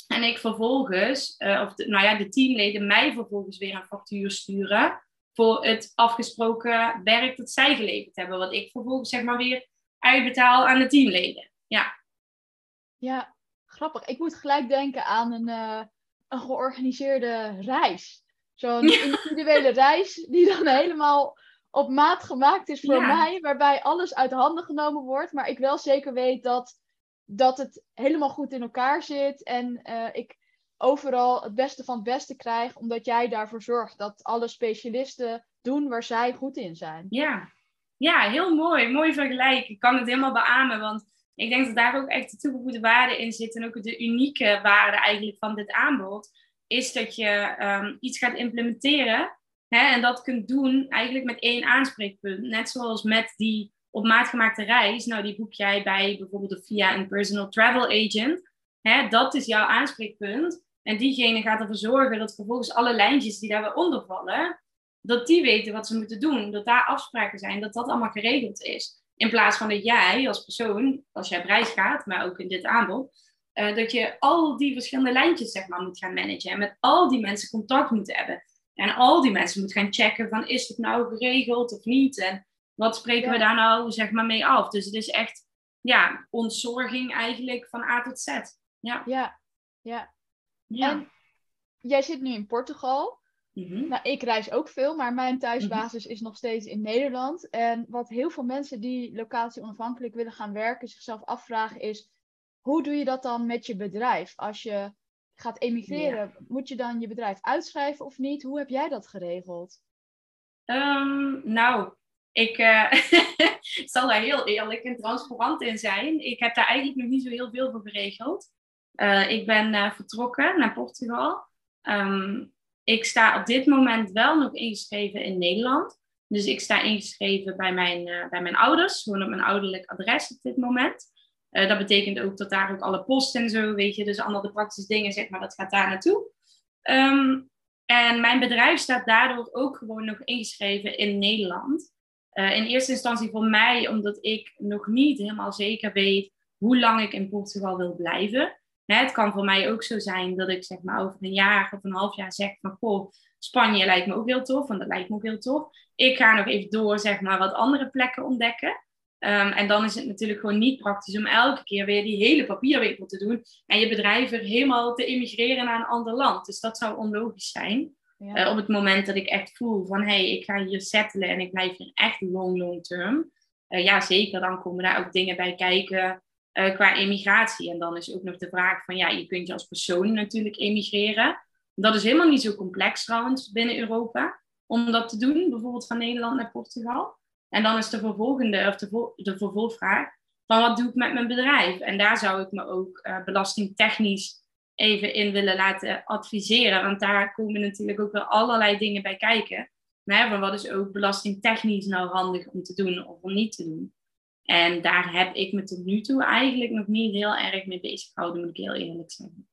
en ik vervolgens, uh, of de, nou ja, de teamleden mij vervolgens weer een factuur sturen voor het afgesproken werk dat zij geleverd hebben. Wat ik vervolgens zeg maar weer uitbetaal aan de teamleden. Ja. Ja, grappig. Ik moet gelijk denken aan een, uh, een georganiseerde reis. Zo'n individuele reis die dan helemaal op maat gemaakt is voor ja. mij. Waarbij alles uit handen genomen wordt. Maar ik wel zeker weet dat dat het helemaal goed in elkaar zit. En uh, ik overal het beste van het beste krijg, omdat jij daarvoor zorgt dat alle specialisten doen waar zij goed in zijn. Ja, ja heel mooi. Mooi vergelijk. Ik kan het helemaal beamen, want ik denk dat daar ook echt de toegevoegde waarde in zit. En ook de unieke waarde eigenlijk van dit aanbod. Is dat je um, iets gaat implementeren. Hè, en dat kunt doen eigenlijk met één aanspreekpunt. Net zoals met die op maat gemaakte reis, nou die boek jij bij bijvoorbeeld via een personal travel agent. Hè, dat is jouw aanspreekpunt. En diegene gaat ervoor zorgen dat vervolgens alle lijntjes die daarbij onder vallen, dat die weten wat ze moeten doen. Dat daar afspraken zijn, dat dat allemaal geregeld is. In plaats van dat jij als persoon, als jij prijs gaat, maar ook in dit aanbod, uh, dat je al die verschillende lijntjes zeg maar, moet gaan managen. En met al die mensen contact moet hebben. En al die mensen moet gaan checken van is het nou geregeld of niet. En wat spreken we daar nou zeg maar mee af? Dus het is echt ja, ontzorging eigenlijk van A tot Z. Ja. ja, ja. ja. En jij zit nu in Portugal. Mm-hmm. Nou, ik reis ook veel, maar mijn thuisbasis mm-hmm. is nog steeds in Nederland. En wat heel veel mensen die locatie onafhankelijk willen gaan werken zichzelf afvragen is: hoe doe je dat dan met je bedrijf? Als je gaat emigreren, ja. moet je dan je bedrijf uitschrijven of niet? Hoe heb jij dat geregeld? Um, nou, ik uh, zal daar heel eerlijk en transparant in zijn. Ik heb daar eigenlijk nog niet zo heel veel voor geregeld. Uh, ik ben uh, vertrokken naar Portugal. Um, ik sta op dit moment wel nog ingeschreven in Nederland. Dus ik sta ingeschreven bij mijn, bij mijn ouders, gewoon op mijn ouderlijk adres op dit moment. dat betekent ook dat daar ook alle post en zo, weet je, dus allemaal de praktische dingen, zeg maar, dat gaat daar naartoe. Um, en mijn bedrijf staat daardoor ook gewoon nog ingeschreven in Nederland. Uh, in eerste instantie voor mij, omdat ik nog niet helemaal zeker weet hoe lang ik in Portugal wil blijven. Het kan voor mij ook zo zijn dat ik zeg maar over een jaar of een half jaar zeg van goh, Spanje lijkt me ook heel tof, want dat lijkt me ook heel tof. Ik ga nog even door zeg maar wat andere plekken ontdekken. Ehm, en dan is het natuurlijk gewoon niet praktisch om elke keer weer die hele papierwinkel te doen en je bedrijf weer helemaal te emigreren naar een ander land. Dus dat zou onlogisch zijn. Eh, op het moment dat ik echt voel van hé, hey, ik ga hier settelen en ik blijf hier echt long, long term. Uh, ja, zeker, dan komen daar ook dingen bij kijken uh, qua emigratie. En dan is ook nog de vraag van ja, je kunt je als persoon natuurlijk emigreren. Dat is helemaal niet zo complex trouwens binnen Europa om dat te doen, bijvoorbeeld van Nederland naar Portugal. En dan is de vervolgende, of de, de vervolgvraag, van wat doe ik met mijn bedrijf? En daar zou ik me ook uh, belastingtechnisch even in willen laten adviseren. Want daar komen natuurlijk ook wel allerlei dingen bij kijken. Maar, wat is ook belastingtechnisch nou handig om te doen of om niet te doen? En daar heb ik me tot nu toe eigenlijk nog niet heel erg mee bezig gehouden, moet ik heel eerlijk zeggen.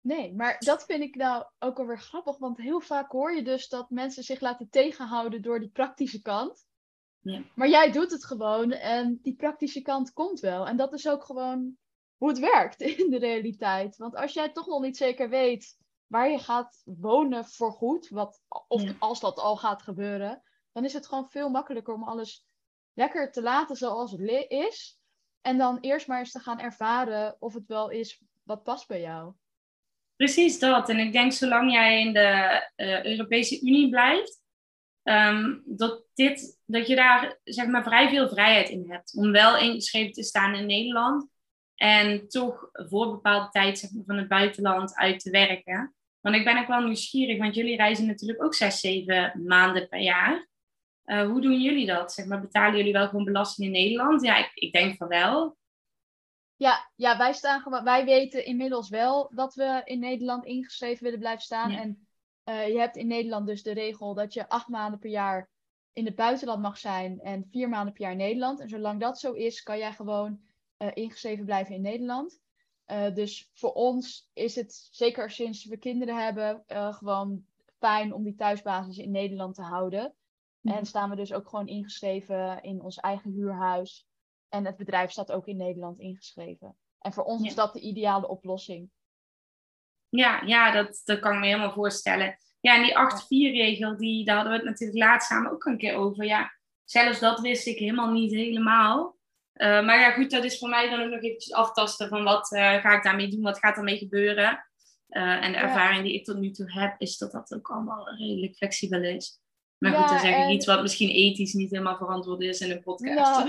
Nee, maar dat vind ik nou ook alweer grappig, want heel vaak hoor je dus dat mensen zich laten tegenhouden door die praktische kant. Ja. Maar jij doet het gewoon en die praktische kant komt wel. En dat is ook gewoon hoe het werkt in de realiteit. Want als jij toch nog niet zeker weet waar je gaat wonen voor goed, wat, of als dat al gaat gebeuren, dan is het gewoon veel makkelijker om alles lekker te laten zoals het is. En dan eerst maar eens te gaan ervaren of het wel is wat past bij jou. Precies dat. En ik denk zolang jij in de uh, Europese Unie blijft, um, dat, dit, dat je daar zeg maar, vrij veel vrijheid in hebt. Om wel ingeschreven te staan in Nederland. En toch voor bepaalde tijd zeg maar, van het buitenland uit te werken. Want ik ben ook wel nieuwsgierig, want jullie reizen natuurlijk ook zes, zeven maanden per jaar. Uh, hoe doen jullie dat? Zeg maar, betalen jullie wel gewoon belasting in Nederland? Ja, ik, ik denk van wel. Ja, ja wij, staan wij weten inmiddels wel dat we in Nederland ingeschreven willen blijven staan. En uh, je hebt in Nederland dus de regel dat je acht maanden per jaar in het buitenland mag zijn en vier maanden per jaar in Nederland. En zolang dat zo is, kan jij gewoon uh, ingeschreven blijven in Nederland. Uh, dus voor ons is het, zeker sinds we kinderen hebben, gewoon fijn om die thuisbasis in Nederland te houden. En staan we dus ook gewoon ingeschreven in ons eigen huurhuis. En het bedrijf staat ook in Nederland ingeschreven. En voor ons is dat de ideale oplossing. Ja, ja dat, dat kan ik me helemaal voorstellen. Ja, en die 8-4-regel, die, daar hadden we het natuurlijk laatst samen ook een keer over. Ja, zelfs dat wist ik helemaal niet helemaal. Uh, maar ja, goed, dat is voor mij dan ook nog eventjes aftasten van wat uh, ga ik daarmee doen, wat gaat ermee gebeuren. Uh, en de ervaring die ik tot nu toe heb, is dat dat ook allemaal redelijk flexibel is. Maar goed, dan zeg ik iets wat misschien ethisch niet helemaal verantwoord is in een podcast.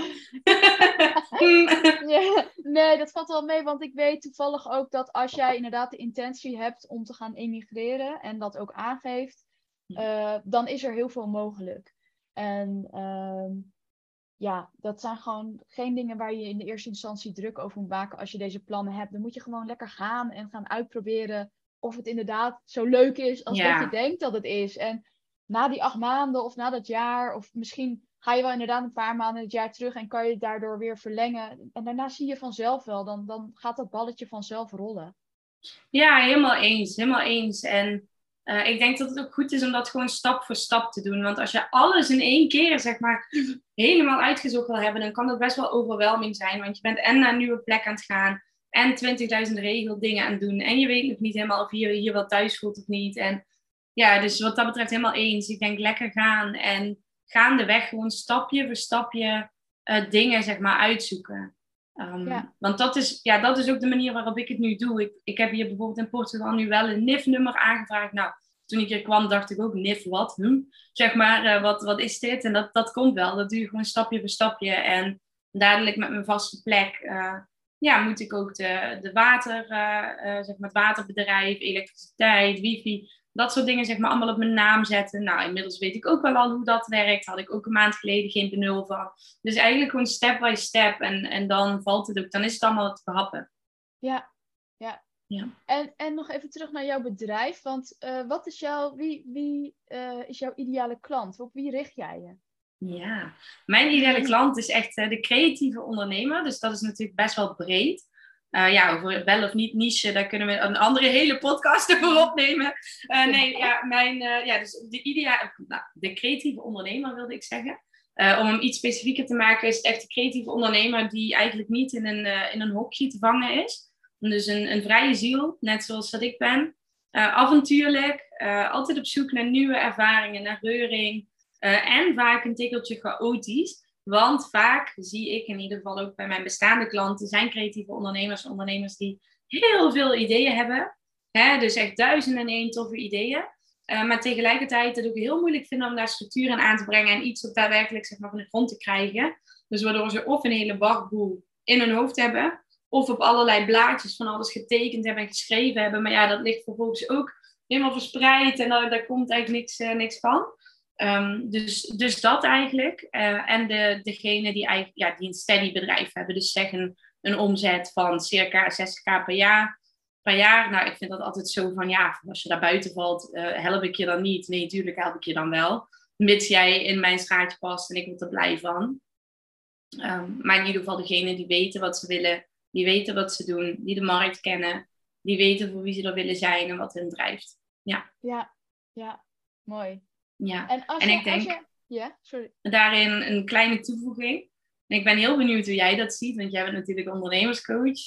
ja. Nee, dat valt wel mee, want ik weet toevallig ook dat als jij inderdaad de intentie hebt om te gaan emigreren en dat ook aangeeft, uh, dan is er heel veel mogelijk. En uh, ja, dat zijn gewoon geen dingen waar je in de eerste instantie druk over moet maken als je deze plannen hebt. Dan moet je gewoon lekker gaan en gaan uitproberen of het inderdaad zo leuk is als ja. dat je denkt dat het is. En na die acht maanden of na dat jaar, of misschien ga je wel inderdaad een paar maanden het jaar terug en kan je het daardoor weer verlengen. En daarna zie je vanzelf wel, dan, dan gaat dat balletje vanzelf rollen. Ja, helemaal eens, helemaal eens. En uh, ik denk dat het ook goed is om dat gewoon stap voor stap te doen. Want als je alles in één keer, zeg maar, helemaal uitgezocht wil hebben, dan kan dat best wel overweldigend zijn. Want je bent en naar een nieuwe plek aan het gaan, en 20.000 regeldingen aan het doen. En je weet nog niet helemaal of je hier wel thuis voelt of niet. En ja, dus wat dat betreft helemaal eens. Ik denk lekker gaan en gaandeweg gewoon stapje voor stapje uh, dingen zeg maar uitzoeken. Um, Want dat is, ja, dat is ook de manier waarop ik het nu doe. Ik, ik heb hier bijvoorbeeld in Portugal nu wel een NIF-nummer aangevraagd. Nou, toen ik hier kwam dacht ik ook, NIF wat? Hm? Zeg maar, uh, wat, wat is dit? En dat, dat komt wel. Dat doe je gewoon stapje voor stapje. En dadelijk met mijn vaste plek... Uh, ja, moet ik ook de, de water, zeg maar het waterbedrijf, elektriciteit, wifi, dat soort dingen zeg maar allemaal op mijn naam zetten. Nou, inmiddels weet ik ook wel al hoe dat werkt. Had ik ook een maand geleden geen benul van. Dus eigenlijk gewoon step by step. En, en dan valt het ook, dan is het allemaal te behappen. Ja, ja. ja. En, en nog even terug naar jouw bedrijf. Want uh, wat is jouw, wie, wie uh, is jouw ideale klant? Op wie richt jij je? Ja, mijn ideale klant is echt uh, de creatieve ondernemer. Dus dat is natuurlijk best wel breed. Uh, ja, over wel of niet niche, daar kunnen we een andere hele podcast over opnemen. Uh, nee, ja, mijn, uh, ja, dus de idea, nou, de creatieve ondernemer wilde ik zeggen. om hem iets specifieker te maken, is het echt de creatieve ondernemer die eigenlijk niet in een, in een hokje te vangen is. Dus een, een vrije ziel, net zoals dat ik ben. avontuurlijk, altijd op zoek naar nieuwe ervaringen, naar reuring. en vaak een tikkeltje chaotisch. Want vaak zie ik in ieder geval ook bij mijn bestaande klanten, zijn creatieve ondernemers, ondernemers die heel veel ideeën hebben. Hè? Dus echt duizenden en één toffe ideeën. Uh, maar tegelijkertijd het ook heel moeilijk vinden om daar structuur in aan te brengen en iets op daadwerkelijk zeg maar, van de grond te krijgen. Dus waardoor ze of een hele wachtboel in hun hoofd hebben, of op allerlei blaadjes van alles getekend hebben en geschreven hebben. Maar ja, dat ligt vervolgens ook helemaal verspreid en daar, daar komt eigenlijk niks, uh, niks van. Um, dus, dus dat eigenlijk. Uh, en de, degene die, ja, die een steady bedrijf hebben, dus zeggen een omzet van circa 60k per jaar. Per jaar, nou, ik vind dat altijd zo van ja, als je daar buiten valt, uh, help ik je dan niet? Nee, natuurlijk help ik je dan wel. Mits jij in mijn straatje past en ik word er blij van. Um, maar in ieder geval degene die weten wat ze willen, die weten wat ze doen, die de markt kennen, die weten voor wie ze er willen zijn en wat hen drijft. Ja, ja, ja. mooi. Ja, en, als en je, ik denk als je... Ja, sorry. daarin een kleine toevoeging. En ik ben heel benieuwd hoe jij dat ziet, want jij bent natuurlijk ondernemerscoach.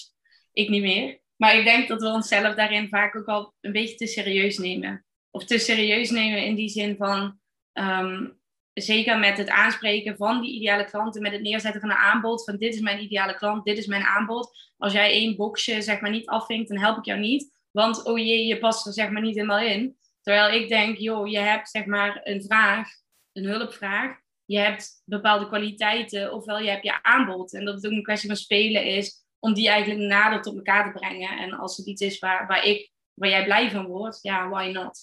Ik niet meer. Maar ik denk dat we onszelf daarin vaak ook al een beetje te serieus nemen. Of te serieus nemen in die zin van, um, zeker met het aanspreken van die ideale klanten, met het neerzetten van een aanbod, van dit is mijn ideale klant, dit is mijn aanbod. Als jij één boxje zeg maar niet afvinkt, dan help ik jou niet. Want oh jee, je past er zeg maar niet helemaal in. Terwijl ik denk, joh, je hebt zeg maar een vraag, een hulpvraag. Je hebt bepaalde kwaliteiten, ofwel je hebt je aanbod. En dat het ook een kwestie van spelen is om die eigenlijk nader tot elkaar te brengen. En als het iets is waar, waar, ik, waar jij blij van wordt, ja, why not?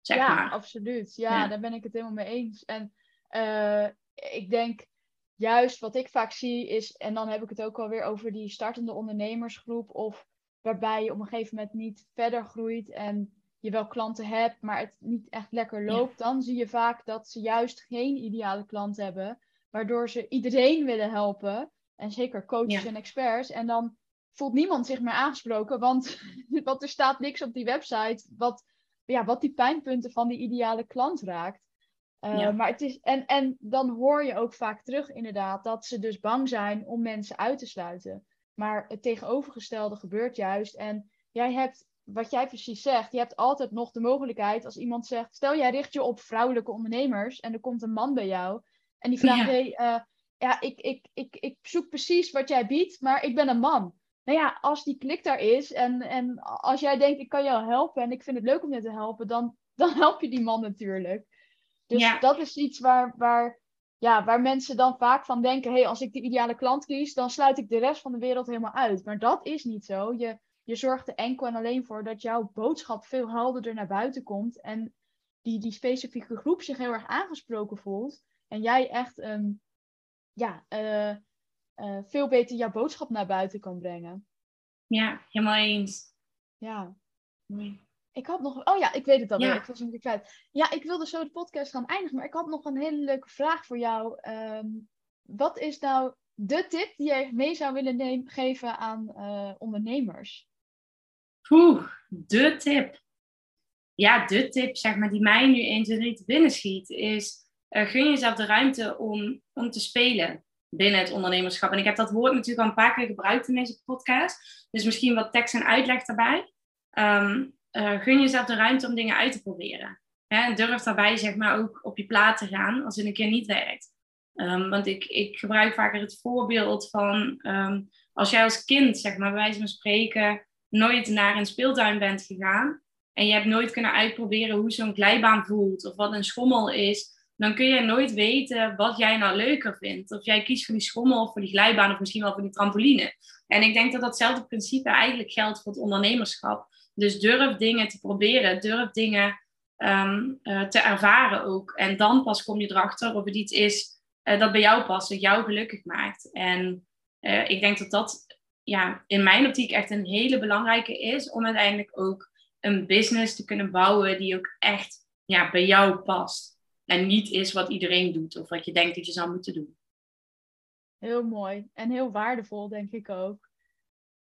Zeg ja, maar. absoluut. Ja, daar ben ik het helemaal mee eens. En uh, ik denk juist wat ik vaak zie is, en dan heb ik het ook alweer over die startende ondernemersgroep, of waarbij je op een gegeven moment niet verder groeit en je wel klanten hebt, maar het niet echt lekker loopt, dan zie je vaak dat ze juist geen ideale klant hebben, waardoor ze iedereen willen helpen. En zeker coaches en experts. En dan voelt niemand zich meer aangesproken, want, want er staat niks op die website wat, ja, wat die pijnpunten van die ideale klant raakt. Uh, maar het is, en, en dan hoor je ook vaak terug inderdaad dat ze dus bang zijn om mensen uit te sluiten. Maar het tegenovergestelde gebeurt juist. En jij hebt wat jij precies zegt, je hebt altijd nog de mogelijkheid als iemand zegt, stel jij richt je op vrouwelijke ondernemers en er komt een man bij jou en die vraagt, ja. hey, uh, ja, ik, ik, ik, ik zoek precies wat jij biedt, maar ik ben een man. Nou ja, als die klik daar is en, en als jij denkt, ik kan jou helpen en ik vind het leuk om je te helpen, dan, dan help je die man natuurlijk. Dus ja. dat is iets waar, waar, ja, waar mensen dan vaak van denken, hey, als ik de ideale klant kies, dan sluit ik de rest van de wereld helemaal uit. Maar dat is niet zo. Je, je zorgt er enkel en alleen voor dat jouw boodschap veel helderder naar buiten komt. En die, die specifieke groep zich heel erg aangesproken voelt. En jij echt um, ja, uh, uh, veel beter jouw boodschap naar buiten kan brengen. Ja, helemaal eens. Ja. Nee. Ik had nog. Oh ja, ik weet het alweer. Ja. Ik was een beetje kwijt. Ja, ik wilde zo de podcast gaan eindigen. Maar ik had nog een hele leuke vraag voor jou. Um, wat is nou de tip die jij mee zou willen nemen, geven aan uh, ondernemers? De tip. Ja, de tip, zeg maar, die mij nu 1, 2, 3 te binnen schiet, is uh, gun jezelf de ruimte om, om te spelen binnen het ondernemerschap. En ik heb dat woord natuurlijk al een paar keer gebruikt in deze podcast. Dus misschien wat tekst en uitleg daarbij. Um, uh, gun jezelf de ruimte om dingen uit te proberen. Hè? En durf daarbij zeg maar ook op je plaat te gaan als het een keer niet werkt. Um, want ik, ik gebruik vaker het voorbeeld van um, als jij als kind, zeg maar, bij wijze van spreken, nooit naar een speeltuin bent gegaan en je hebt nooit kunnen uitproberen hoe zo'n glijbaan voelt of wat een schommel is, dan kun je nooit weten wat jij nou leuker vindt. Of jij kiest voor die schommel of voor die glijbaan of misschien wel voor die trampoline. En ik denk dat datzelfde principe eigenlijk geldt voor het ondernemerschap. Dus durf dingen te proberen, durf dingen um, uh, te ervaren ook. En dan pas kom je erachter of het iets is uh, dat bij jou past, dat jou gelukkig maakt. En uh, ik denk dat dat ja, in mijn optiek echt een hele belangrijke is om uiteindelijk ook een business te kunnen bouwen die ook echt ja, bij jou past. En niet is wat iedereen doet of wat je denkt dat je zou moeten doen. Heel mooi en heel waardevol, denk ik ook.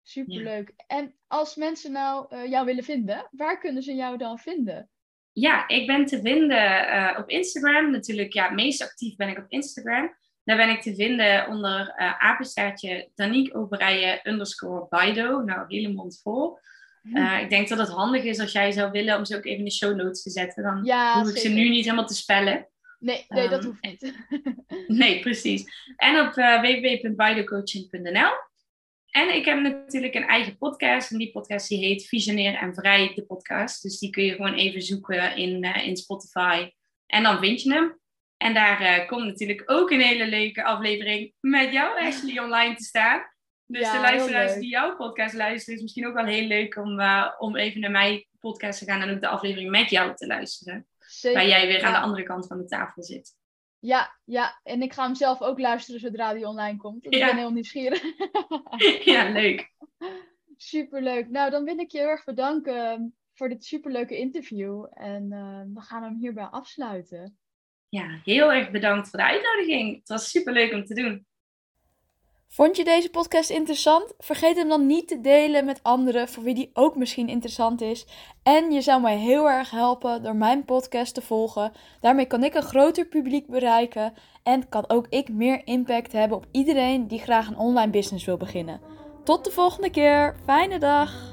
Superleuk. Ja. En als mensen nou uh, jou willen vinden, waar kunnen ze jou dan vinden? Ja, ik ben te vinden uh, op Instagram. Natuurlijk, ja, meest actief ben ik op Instagram. Daar ben ik te vinden onder uh, apenstaartje Danique Oberijen underscore Bido. Nou, hele mond vol. Uh, ik denk dat het handig is als jij zou willen om ze ook even in de show notes te zetten. Dan ja, hoef ik zeker. ze nu niet helemaal te spellen. Nee, nee dat ehm, hoeft niet. nee, precies. En op uh, www.baidocoaching.nl. En ik heb natuurlijk een eigen podcast. En die podcast die heet Visioneer en Vrij, de podcast. Dus die kun je gewoon even zoeken in, uh, in Spotify. En dan vind je hem. En daar uh, komt natuurlijk ook een hele leuke aflevering met jou, Ashley, online te staan. Dus de luisteraars die jouw podcast luisteren, is misschien ook wel heel leuk om, uh, om even naar mijn podcast te gaan en ook de aflevering met jou te luisteren. Zeker, waar jij weer aan de andere kant van de tafel zit. Ja, ja, en ik ga hem zelf ook luisteren zodra die online komt. Ik ben heel nieuwsgierig. ja, leuk. Superleuk. Nou, dan wil ik je heel erg bedanken voor dit superleuke interview. En uh, we gaan hem hierbij afsluiten. Ja, heel erg bedankt voor de uitnodiging. Het was superleuk om te doen. Vond je deze podcast interessant? Vergeet hem dan niet te delen met anderen voor wie die ook misschien interessant is. En je zou mij heel erg helpen door mijn podcast te volgen. Daarmee kan ik een groter publiek bereiken en kan ook ik meer impact hebben op iedereen die graag een online business wil beginnen. Tot de volgende keer. Fijne dag.